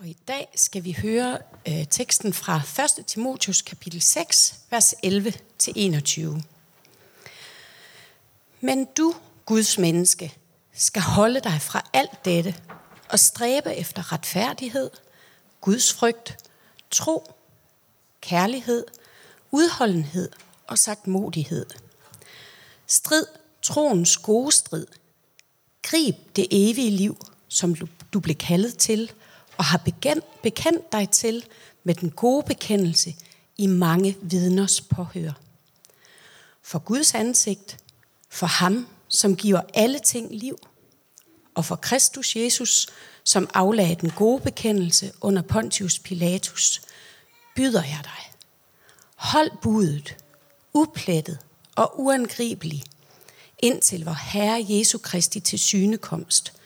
Og i dag skal vi høre øh, teksten fra 1. Timotius kapitel 6, vers 11-21. Men du, Guds menneske, skal holde dig fra alt dette og stræbe efter retfærdighed, Guds frygt, tro, kærlighed, udholdenhed og sagtmodighed. Strid troens gode strid. Grib det evige liv, som du blev kaldet til, og har bekendt dig til med den gode bekendelse i mange vidners påhør. For Guds ansigt, for ham, som giver alle ting liv, og for Kristus Jesus, som aflagde den gode bekendelse under Pontius Pilatus, byder jeg dig. Hold budet, uplettet og uangribelig, indtil vor Herre Jesu Kristi til synekomst,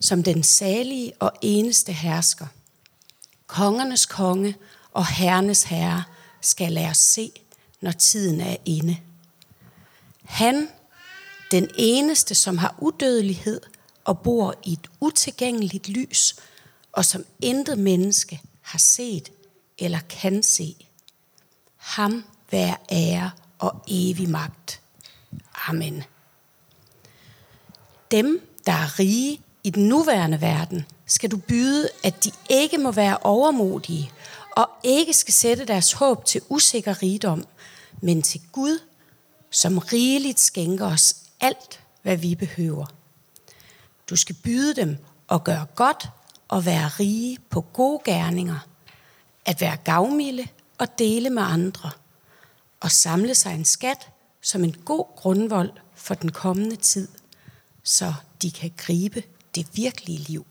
som den salige og eneste hersker. Kongernes konge og herrenes herre skal lade os se, når tiden er inde. Han, den eneste, som har udødelighed og bor i et utilgængeligt lys, og som intet menneske har set eller kan se. Ham være ære og evig magt. Amen. Dem, der er rige i den nuværende verden, skal du byde, at de ikke må være overmodige og ikke skal sætte deres håb til usikker rigdom, men til Gud, som rigeligt skænker os alt, hvad vi behøver. Du skal byde dem at gøre godt og være rige på gode gerninger, at være gavmilde og dele med andre, og samle sig en skat som en god grundvold for den kommende tid, så de kan gribe det virkelige liv.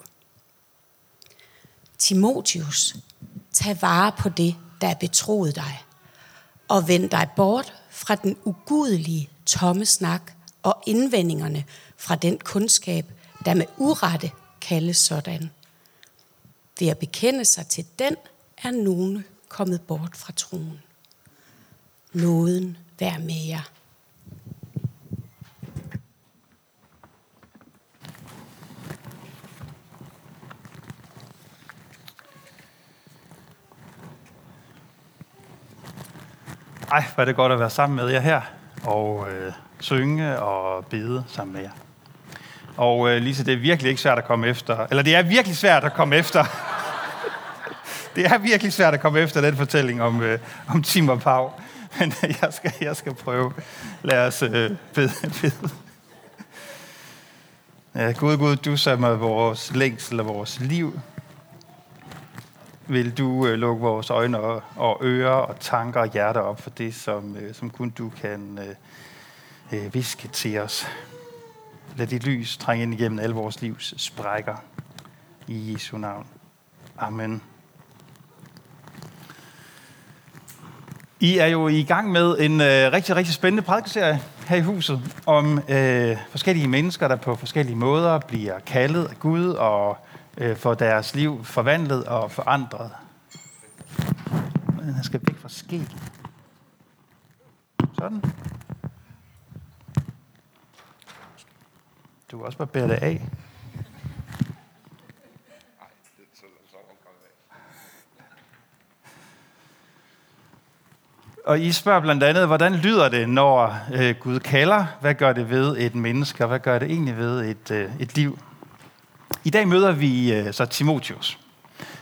Timotius, tag vare på det, der er betroet dig, og vend dig bort fra den ugudelige tomme snak og indvendingerne fra den kundskab, der med urette kaldes sådan. Ved at bekende sig til den, er nogen kommet bort fra troen. Nåden vær med jer. Ej, hvor er det godt at være sammen med jer her, og øh, synge og bede sammen med jer. Og øh, Lise, det er virkelig ikke svært at komme efter, eller det er virkelig svært at komme efter. det er virkelig svært at komme efter den fortælling om, øh, om Tim og Pau. Men øh, jeg skal, jeg skal prøve. Lad os øh, bede. bede. Ja, Gud, Gud, du som er vores længsel og vores liv vil du øh, lukke vores øjne og, og ører og tanker og hjerter op for det, som, øh, som kun du kan øh, øh, viske til os. Lad dit lys trænge ind igennem alle vores livs sprækker. I Jesu navn. Amen. I er jo i gang med en øh, rigtig, rigtig spændende prædikeserie her i huset om øh, forskellige mennesker, der på forskellige måder bliver kaldet af Gud og øh, får deres liv forvandlet og forandret. Men han skal væk fra skæg. Sådan. Du kan også bare bære det af. Og I spørger blandt andet, hvordan lyder det, når øh, Gud kalder? Hvad gør det ved et menneske, og hvad gør det egentlig ved et, øh, et liv? I dag møder vi øh, så Timotius.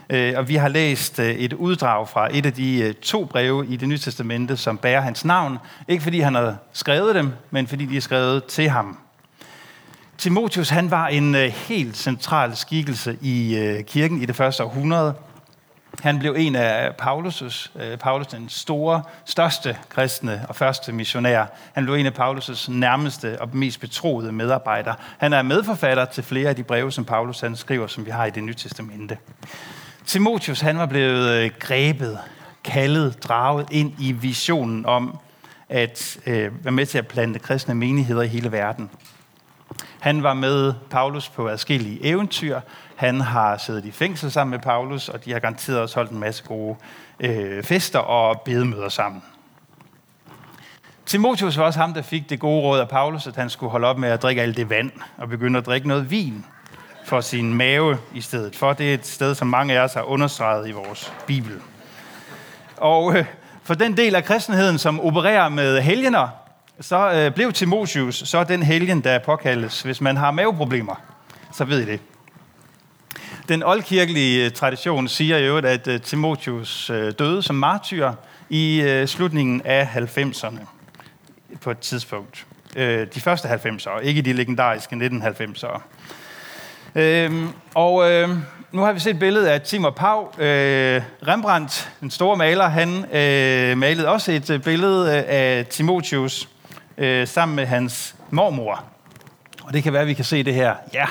Øh, og vi har læst øh, et uddrag fra et af de øh, to breve i det nye testamente, som bærer hans navn. Ikke fordi han har skrevet dem, men fordi de er skrevet til ham. Timotius han var en øh, helt central skikkelse i øh, kirken i det første århundrede. Han blev en af Paulus' øh, Paulus den store, største kristne og første missionær. Han blev en af Paulus' nærmeste og mest betroede medarbejdere. Han er medforfatter til flere af de breve, som Paulus han skriver, som vi har i det nye testamente. Timotius han var blevet øh, grebet, kaldet, draget ind i visionen om at øh, være med til at plante kristne menigheder i hele verden. Han var med Paulus på adskillige eventyr. Han har siddet i fængsel sammen med Paulus, og de har garanteret også holdt en masse gode øh, fester og bedemøder sammen. Timotius var også ham, der fik det gode råd af Paulus, at han skulle holde op med at drikke alt det vand og begynde at drikke noget vin. for sin mave i stedet for. Det er et sted, som mange af os har understreget i vores Bibel. Og øh, for den del af kristenheden, som opererer med helgener, så øh, blev Timotius så den helgen, der påkaldes, hvis man har maveproblemer. Så ved I det. Den oldkirkelige øh, tradition siger jo, at øh, Timotius øh, døde som martyr i øh, slutningen af 90'erne på et tidspunkt. Øh, de første 90'ere, ikke de legendariske 1990'ere. Øhm, og øhm, nu har vi set et billede af Timur Pau. Rembrandt, den store maler, han malede også et billede af Timotius øh, sammen med hans mormor. Og det kan være, at vi kan se det her. Ja,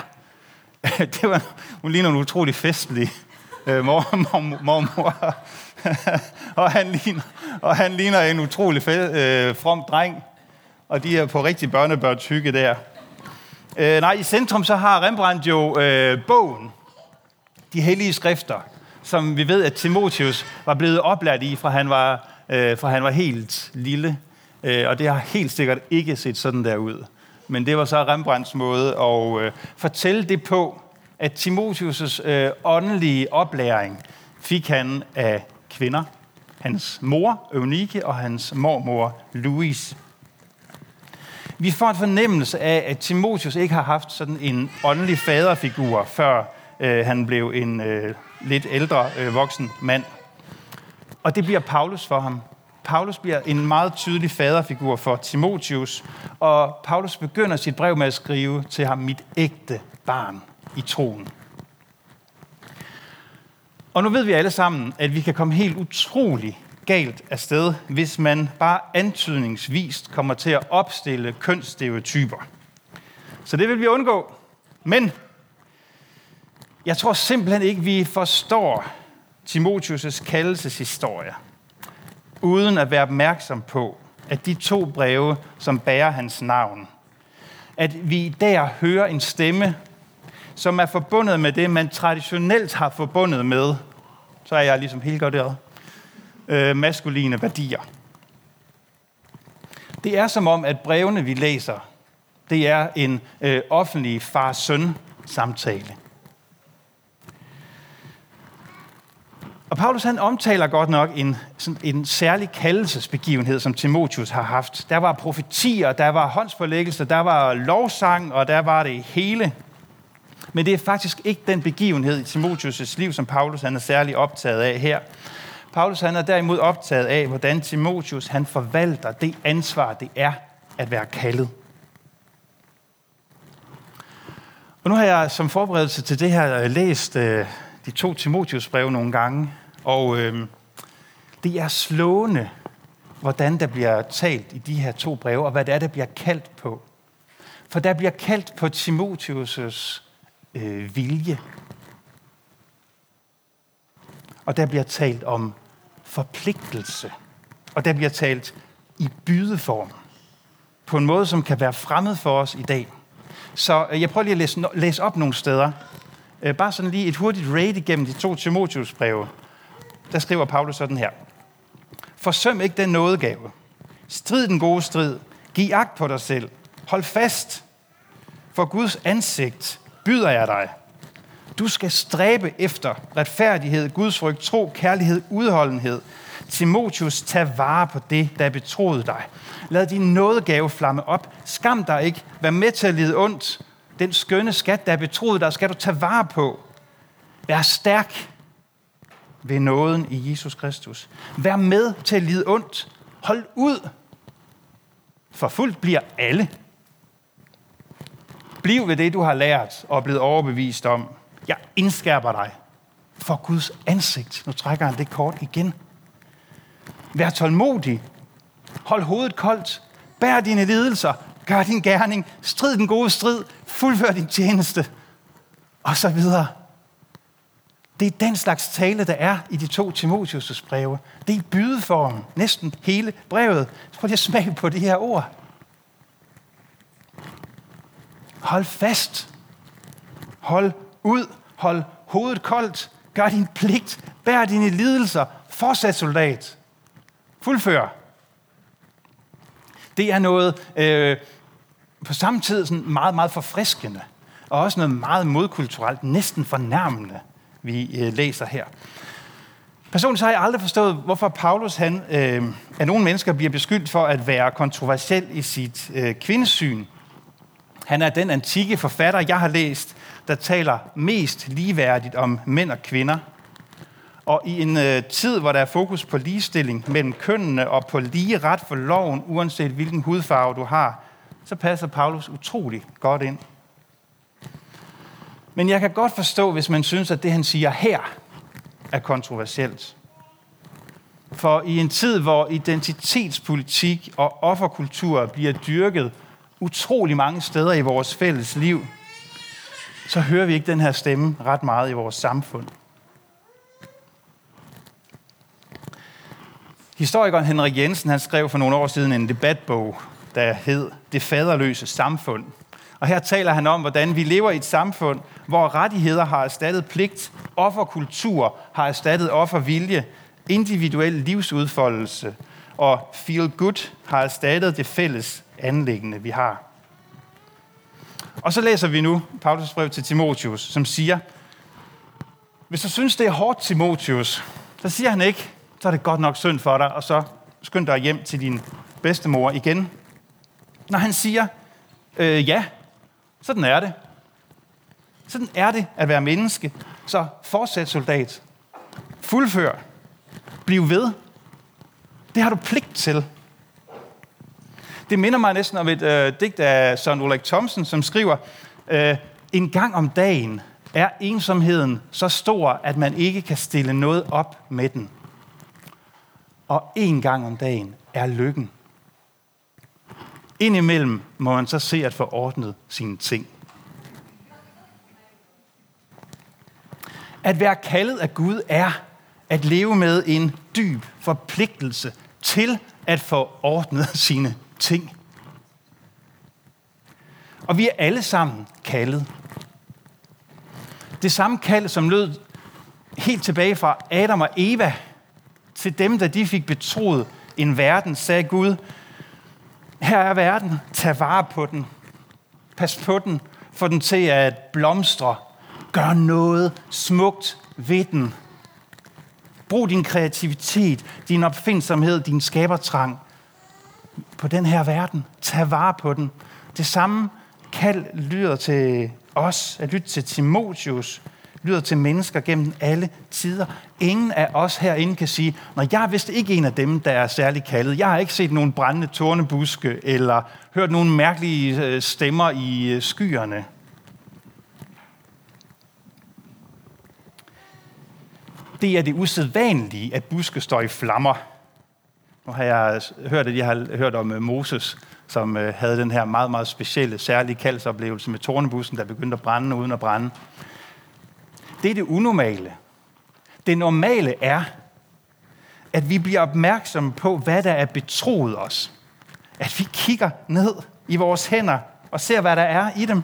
det var, hun ligner en utrolig festlig øh, mor, Mor, mor. og, han ligner, og han ligner en utrolig fe, øh, from dreng. Og de er på rigtig børnebørns hygge der. Øh, nej, i centrum så har Rembrandt jo øh, bogen, de hellige skrifter, som vi ved, at Timotius var blevet oplært i, fra han var, øh, fra han var helt lille. Øh, og det har helt sikkert ikke set sådan der ud. Men det var så Rembrandts måde at øh, fortælle det på, at Timotius' øh, åndelige oplæring fik han af kvinder. Hans mor, Eunike, og hans mormor, Louise. Vi får en fornemmelse af, at Timotius ikke har haft sådan en åndelig faderfigur, før øh, han blev en øh, lidt ældre øh, voksen mand. Og det bliver Paulus for ham. Paulus bliver en meget tydelig faderfigur for Timotius, og Paulus begynder sit brev med at skrive til ham, mit ægte barn i troen. Og nu ved vi alle sammen, at vi kan komme helt utrolig galt afsted, hvis man bare antydningsvist kommer til at opstille kønsstereotyper. Så det vil vi undgå. Men jeg tror simpelthen ikke, vi forstår Timotius' kaldelseshistorie uden at være opmærksom på, at de to breve, som bærer hans navn, at vi der hører en stemme, som er forbundet med det, man traditionelt har forbundet med, så er jeg ligesom helt godt der, øh, maskuline værdier. Det er som om, at brevene, vi læser, det er en øh, offentlig far-søn-samtale. Og Paulus han omtaler godt nok en, sådan en særlig kaldelsesbegivenhed, som Timotius har haft. Der var profetier, der var håndsforlæggelse, der var lovsang, og der var det hele. Men det er faktisk ikke den begivenhed i Timotius' liv, som Paulus han er særlig optaget af her. Paulus han er derimod optaget af, hvordan Timotius han forvalter det ansvar, det er at være kaldet. Og nu har jeg som forberedelse til det her øh, læst øh, de to Timotius breve nogle gange, og øh, det er slående, hvordan der bliver talt i de her to breve, og hvad det er, der bliver kaldt på. For der bliver kaldt på Timotius' øh, vilje. Og der bliver talt om forpligtelse. Og der bliver talt i bydeform. På en måde, som kan være fremmed for os i dag. Så øh, jeg prøver lige at læse, læse op nogle steder. Øh, bare sådan lige et hurtigt raid igennem de to Timotius breve. Der skriver Paulus sådan her. Forsøm ikke den nådegave. Strid den gode strid. Giv agt på dig selv. Hold fast. For Guds ansigt byder jeg dig. Du skal stræbe efter retfærdighed, Guds frygt, tro, kærlighed, udholdenhed. Timotius, tag vare på det, der er betroet dig. Lad din nådegave flamme op. Skam dig ikke. Vær med til at lide ondt. Den skønne skat, der er betroet dig, skal du tage vare på. Vær stærk ved nåden i Jesus Kristus. Vær med til at lide ondt. Hold ud. For fuldt bliver alle. Bliv ved det, du har lært og er blevet overbevist om. Jeg indskærper dig for Guds ansigt. Nu trækker han det kort igen. Vær tålmodig. Hold hovedet koldt. Bær dine lidelser. Gør din gerning. Strid den gode strid. Fuldfør din tjeneste. Og så videre. Det er den slags tale, der er i de to Timotius' breve. Det er i bydeform. Næsten hele brevet. Så prøv lige at smage på de her ord. Hold fast. Hold ud. Hold hovedet koldt. Gør din pligt. Bær dine lidelser. Fortsæt soldat. Fuldfør. Det er noget øh, på samme tid sådan meget, meget forfriskende. og også noget meget modkulturelt, næsten fornærmende, vi øh, læser her. Personligt så har jeg aldrig forstået, hvorfor Paulus, han, øh, at nogle mennesker bliver beskyldt for at være kontroversiel i sit øh, kvindesyn. Han er den antikke forfatter, jeg har læst, der taler mest ligeværdigt om mænd og kvinder. Og i en øh, tid, hvor der er fokus på ligestilling mellem kønnene og på lige ret for loven, uanset hvilken hudfarve du har, så passer Paulus utrolig godt ind. Men jeg kan godt forstå, hvis man synes, at det, han siger her, er kontroversielt. For i en tid, hvor identitetspolitik og offerkultur bliver dyrket utrolig mange steder i vores fælles liv, så hører vi ikke den her stemme ret meget i vores samfund. Historikeren Henrik Jensen han skrev for nogle år siden en debatbog, der hed Det faderløse samfund. Og her taler han om, hvordan vi lever i et samfund, hvor rettigheder har erstattet pligt, offerkultur har erstattet offervilje, individuel livsudfoldelse og feel good har erstattet det fælles anlæggende, vi har. Og så læser vi nu Paulus brev til Timotius, som siger, hvis du synes, det er hårdt, Timotius, så siger han ikke, så er det godt nok synd for dig, og så skynd dig hjem til din bedstemor igen. Når han siger, øh, ja, sådan er det. Sådan er det at være menneske. Så fortsæt soldat. Fuldfør. Bliv ved. Det har du pligt til. Det minder mig næsten om et øh, digt af Søren Ulrik Thomsen, som skriver, øh, en gang om dagen er ensomheden så stor, at man ikke kan stille noget op med den. Og en gang om dagen er lykken. Indimellem må man så se at få ordnet sine ting. At være kaldet af Gud er at leve med en dyb forpligtelse til at få ordnet sine ting. Og vi er alle sammen kaldet. Det samme kald, som lød helt tilbage fra Adam og Eva til dem, da de fik betroet en verden, sagde Gud, her er verden, tag vare på den, pas på den, få den til at blomstre, gør noget smukt ved den. Brug din kreativitet, din opfindsomhed, din skabertrang på den her verden. Tag vare på den. Det samme kald lyder til os, at lytte til Timotius, lyder til mennesker gennem alle tider. Ingen af os herinde kan sige, når jeg er vist ikke en af dem, der er særlig kaldet. Jeg har ikke set nogen brændende tornebuske, eller hørt nogen mærkelige øh, stemmer i øh, skyerne. Det er det usædvanlige, at buske står i flammer. Nu har jeg øh, hørt, at jeg har hørt om Moses, som havde den her meget, meget specielle, særlige kaldsoplevelse med tornebussen, der begyndte at brænde uden at brænde. Det er det unormale. Det normale er, at vi bliver opmærksomme på, hvad der er betroet os. At vi kigger ned i vores hænder og ser, hvad der er i dem.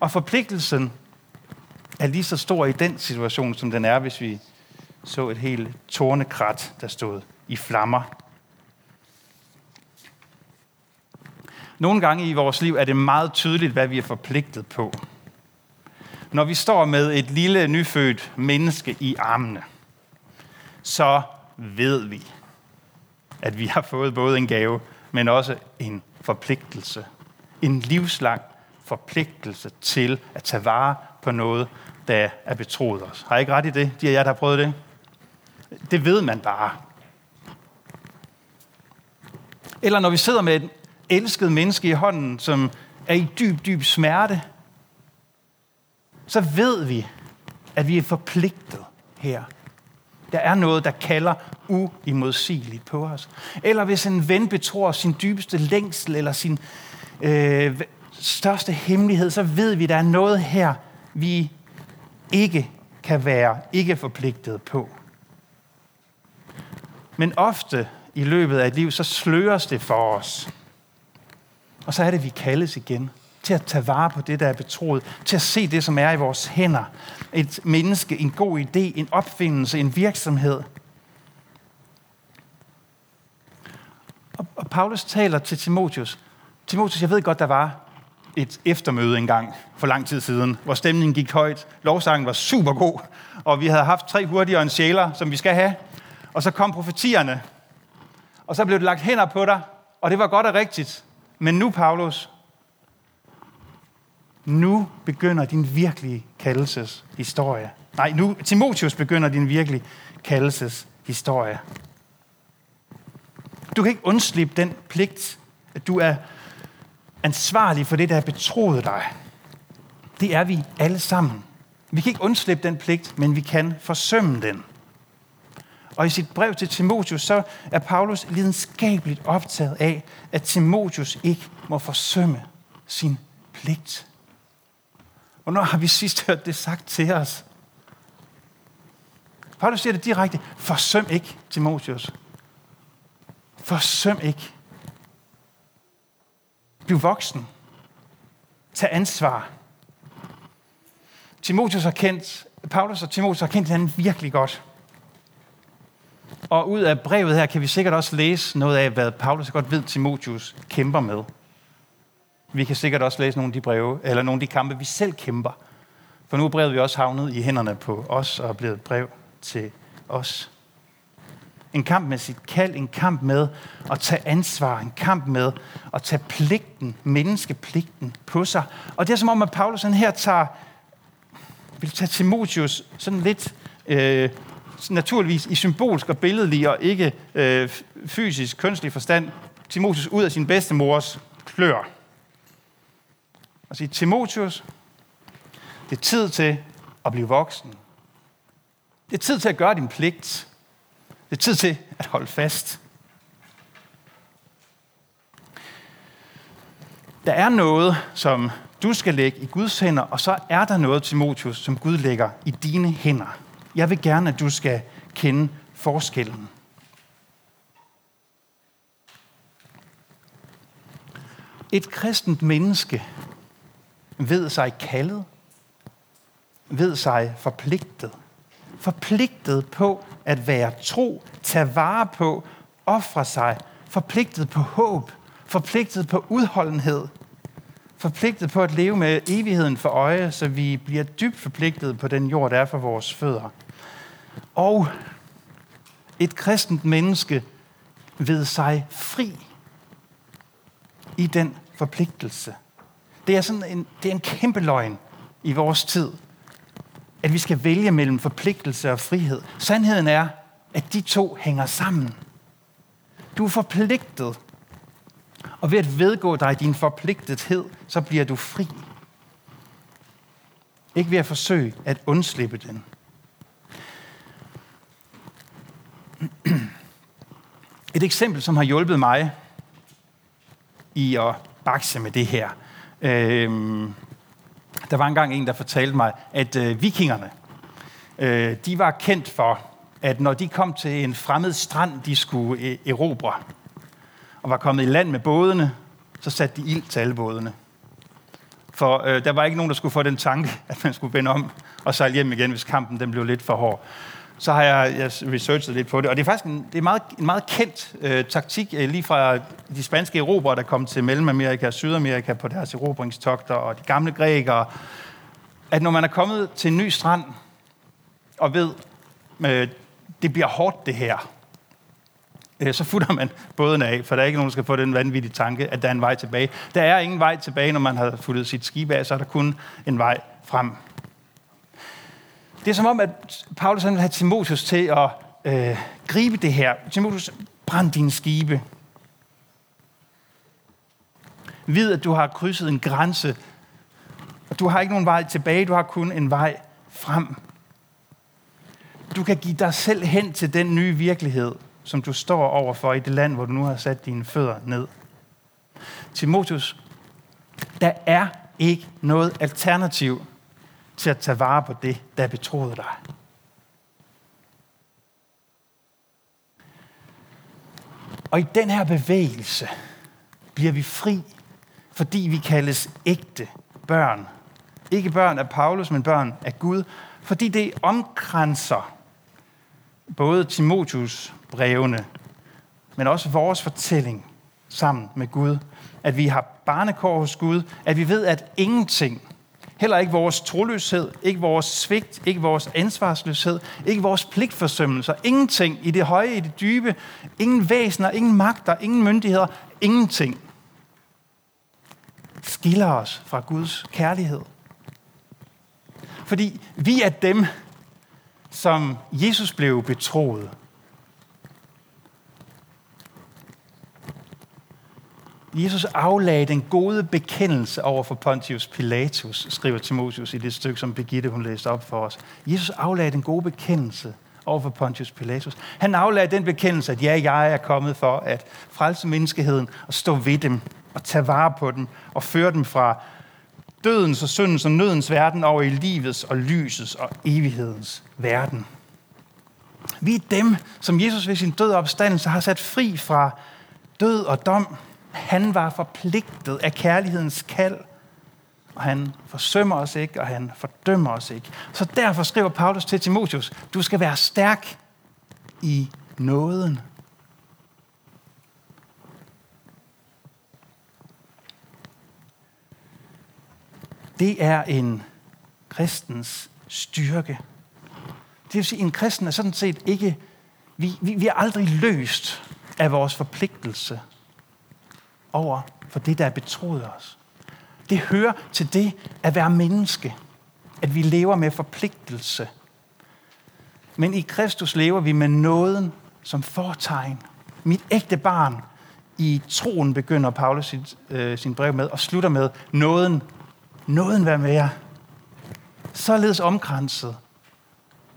Og forpligtelsen er lige så stor i den situation, som den er, hvis vi så et helt tornekrat, der stod i flammer. Nogle gange i vores liv er det meget tydeligt, hvad vi er forpligtet på når vi står med et lille nyfødt menneske i armene, så ved vi, at vi har fået både en gave, men også en forpligtelse. En livslang forpligtelse til at tage vare på noget, der er betroet os. Har jeg ikke ret i det, de af jer, der har prøvet det? Det ved man bare. Eller når vi sidder med et elsket menneske i hånden, som er i dyb, dyb smerte, så ved vi, at vi er forpligtet her. Der er noget, der kalder uimodsigeligt på os. Eller hvis en ven betror sin dybeste længsel eller sin øh, største hemmelighed, så ved vi, at der er noget her, vi ikke kan være ikke forpligtet på. Men ofte i løbet af et liv, så sløres det for os. Og så er det, vi kaldes igen til at tage vare på det, der er betroet, til at se det, som er i vores hænder. Et menneske, en god idé, en opfindelse, en virksomhed. Og, og Paulus taler til Timotius. Timotius, jeg ved godt, der var et eftermøde engang for lang tid siden, hvor stemningen gik højt, lovsangen var super god, og vi havde haft tre hurtigere en sjæler, som vi skal have. Og så kom profetierne, og så blev det lagt hænder på dig, og det var godt og rigtigt. Men nu, Paulus, nu begynder din virkelige kaldelses historie. Nej, nu Timotius begynder din virkelige kaldelses historie. Du kan ikke undslippe den pligt, at du er ansvarlig for det, der er betroet dig. Det er vi alle sammen. Vi kan ikke undslippe den pligt, men vi kan forsømme den. Og i sit brev til Timotius, så er Paulus lidenskabeligt optaget af, at Timotius ikke må forsømme sin pligt. Hvornår har vi sidst hørt det sagt til os? Paulus siger det direkte. Forsøm ikke, Timotius. Forsøm ikke. Bliv voksen. Tag ansvar. Timotius har kendt, Paulus og Timotius har kendt hinanden virkelig godt. Og ud af brevet her kan vi sikkert også læse noget af, hvad Paulus godt ved, Timotius kæmper med. Vi kan sikkert også læse nogle af de breve, eller nogle af de kampe, vi selv kæmper. For nu er brevet vi også havnet i hænderne på os og er blevet et brev til os. En kamp med sit kald, en kamp med at tage ansvar, en kamp med at tage pligten, menneskepligten på sig. Og det er som om, at Paulus han her tager, vil tage Timotius sådan lidt øh, naturligvis i symbolsk og billedlig og ikke øh, fysisk, kønslig forstand, Timotius ud af sin bedstemors klør. Og sige, Timotius, det er tid til at blive voksen. Det er tid til at gøre din pligt. Det er tid til at holde fast. Der er noget, som du skal lægge i Guds hænder, og så er der noget, Timotius, som Gud lægger i dine hænder. Jeg vil gerne, at du skal kende forskellen. Et kristent menneske ved sig kaldet, ved sig forpligtet. Forpligtet på at være tro, tage vare på, ofre sig, forpligtet på håb, forpligtet på udholdenhed, forpligtet på at leve med evigheden for øje, så vi bliver dybt forpligtet på den jord, der er for vores fødder. Og et kristent menneske ved sig fri i den forpligtelse. Det er, sådan en, det er en kæmpe løgn i vores tid, at vi skal vælge mellem forpligtelse og frihed. Sandheden er, at de to hænger sammen. Du er forpligtet, og ved at vedgå dig din forpligtethed, så bliver du fri. Ikke ved at forsøge at undslippe den. Et eksempel, som har hjulpet mig i at bakse med det her. Øh, der var engang en, der fortalte mig, at øh, vikingerne, øh, de var kendt for, at når de kom til en fremmed strand, de skulle øh, erobre, og var kommet i land med bådene, så satte de ild til alle bådene. For øh, der var ikke nogen, der skulle få den tanke, at man skulle vende om og sejle hjem igen, hvis kampen den blev lidt for hård så har jeg, jeg researchet lidt på det. Og det er faktisk en, det er meget, en meget kendt øh, taktik, øh, lige fra de spanske erobrere, der kom til Mellemamerika og Sydamerika på deres erobringstogter, og de gamle grækere, at når man er kommet til en ny strand, og ved, øh, det bliver hårdt det her, øh, så futter man båden af, for der er ikke nogen, der skal få den vanvittige tanke, at der er en vej tilbage. Der er ingen vej tilbage, når man har futtet sit skib af, så er der kun en vej frem. Det er som om, at Paulus vil have Timotheus til at øh, gribe det her. Timotheus, brænd dine skibe. Vid, at du har krydset en grænse. Og du har ikke nogen vej tilbage, du har kun en vej frem. Du kan give dig selv hen til den nye virkelighed, som du står overfor i det land, hvor du nu har sat dine fødder ned. Timotheus, der er ikke noget alternativ til at tage vare på det, der er betroet dig. Og i den her bevægelse bliver vi fri, fordi vi kaldes ægte børn. Ikke børn af Paulus, men børn af Gud. Fordi det omkranser både Timotius brevene, men også vores fortælling. sammen med Gud. At vi har barnekår hos Gud. At vi ved, at ingenting, heller ikke vores troløshed, ikke vores svigt, ikke vores ansvarsløshed, ikke vores pligtforsømmelser, ingenting i det høje, i det dybe, ingen væsener, ingen magter, ingen myndigheder, ingenting skiller os fra Guds kærlighed. Fordi vi er dem, som Jesus blev betroet. Jesus aflagde den gode bekendelse over for Pontius Pilatus, skriver Timotheus i det stykke, som Birgitte hun læste op for os. Jesus aflagde den gode bekendelse over for Pontius Pilatus. Han aflagde den bekendelse, at ja, jeg er kommet for at frelse menneskeheden og stå ved dem og tage vare på dem og føre dem fra dødens og syndens og nødens verden over i livets og lysets og evighedens verden. Vi er dem, som Jesus ved sin død og opstandelse har sat fri fra død og dom. Han var forpligtet af kærlighedens kald, og han forsømmer os ikke, og han fordømmer os ikke. Så derfor skriver Paulus til Timotheus, du skal være stærk i nåden. Det er en kristens styrke. Det vil sige, en kristen er sådan set ikke... Vi, vi, vi er aldrig løst af vores forpligtelse over for det, der er betroet os. Det hører til det at være menneske. At vi lever med forpligtelse. Men i Kristus lever vi med nåden som fortegn. Mit ægte barn i troen begynder Paulus sit, øh, sin brev med og slutter med nåden. Nåden vær med jer. Således omkranset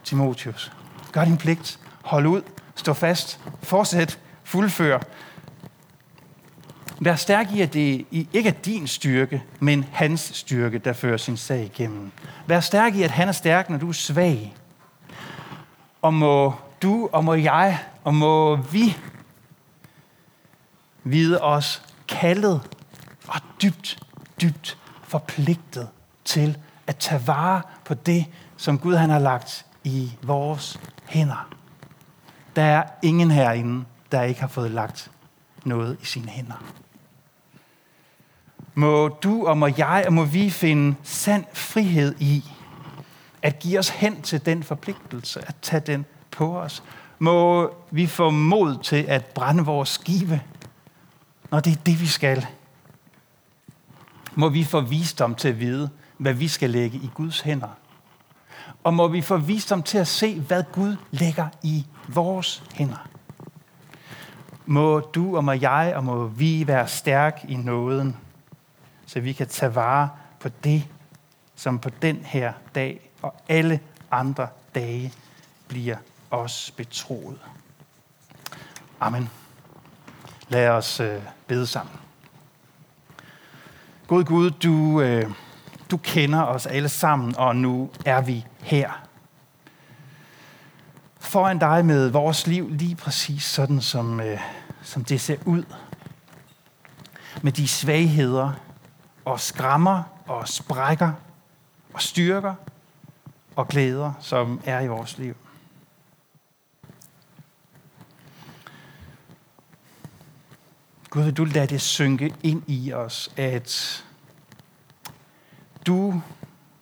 Timotius. Gør din pligt. Hold ud. Stå fast. Fortsæt. Fuldfør. Vær stærk i, at det ikke er din styrke, men hans styrke, der fører sin sag igennem. Vær stærk i, at han er stærk, når du er svag. Og må du, og må jeg, og må vi vide os kaldet og dybt, dybt forpligtet til at tage vare på det, som Gud han har lagt i vores hænder. Der er ingen herinde, der ikke har fået lagt noget i sine hænder. Må du og må jeg og må vi finde sand frihed i at give os hen til den forpligtelse, at tage den på os. Må vi få mod til at brænde vores skive, når det er det, vi skal. Må vi få visdom til at vide, hvad vi skal lægge i Guds hænder. Og må vi få visdom til at se, hvad Gud lægger i vores hænder. Må du og må jeg og må vi være stærk i nåden, så vi kan tage vare på det, som på den her dag og alle andre dage bliver os betroet. Amen. Lad os øh, bede sammen. God Gud, du, øh, du kender os alle sammen, og nu er vi her. Foran dig med vores liv lige præcis sådan, som, øh, som det ser ud. Med de svagheder og skrammer og sprækker og styrker og glæder, som er i vores liv. Gud, vil du lade det synke ind i os, at du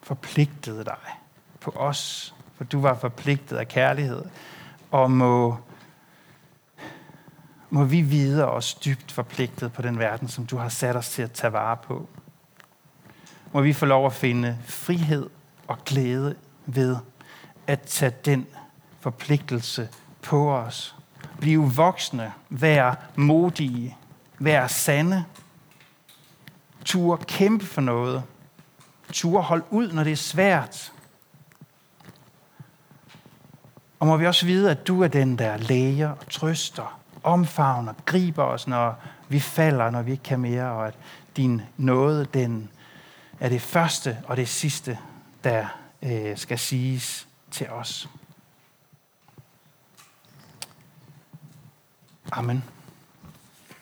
forpligtede dig på os, for du var forpligtet af kærlighed, og må, må vi videre os dybt forpligtet på den verden, som du har sat os til at tage vare på. Må vi få lov at finde frihed og glæde ved at tage den forpligtelse på os. Blive voksne, være modige, være sande, tur kæmpe for noget, tur holde ud, når det er svært. Og må vi også vide, at du er den, der læger og trøster, omfavner, griber os, når vi falder, når vi ikke kan mere, og at din nåde, den er det første og det sidste, der øh, skal siges til os. Amen.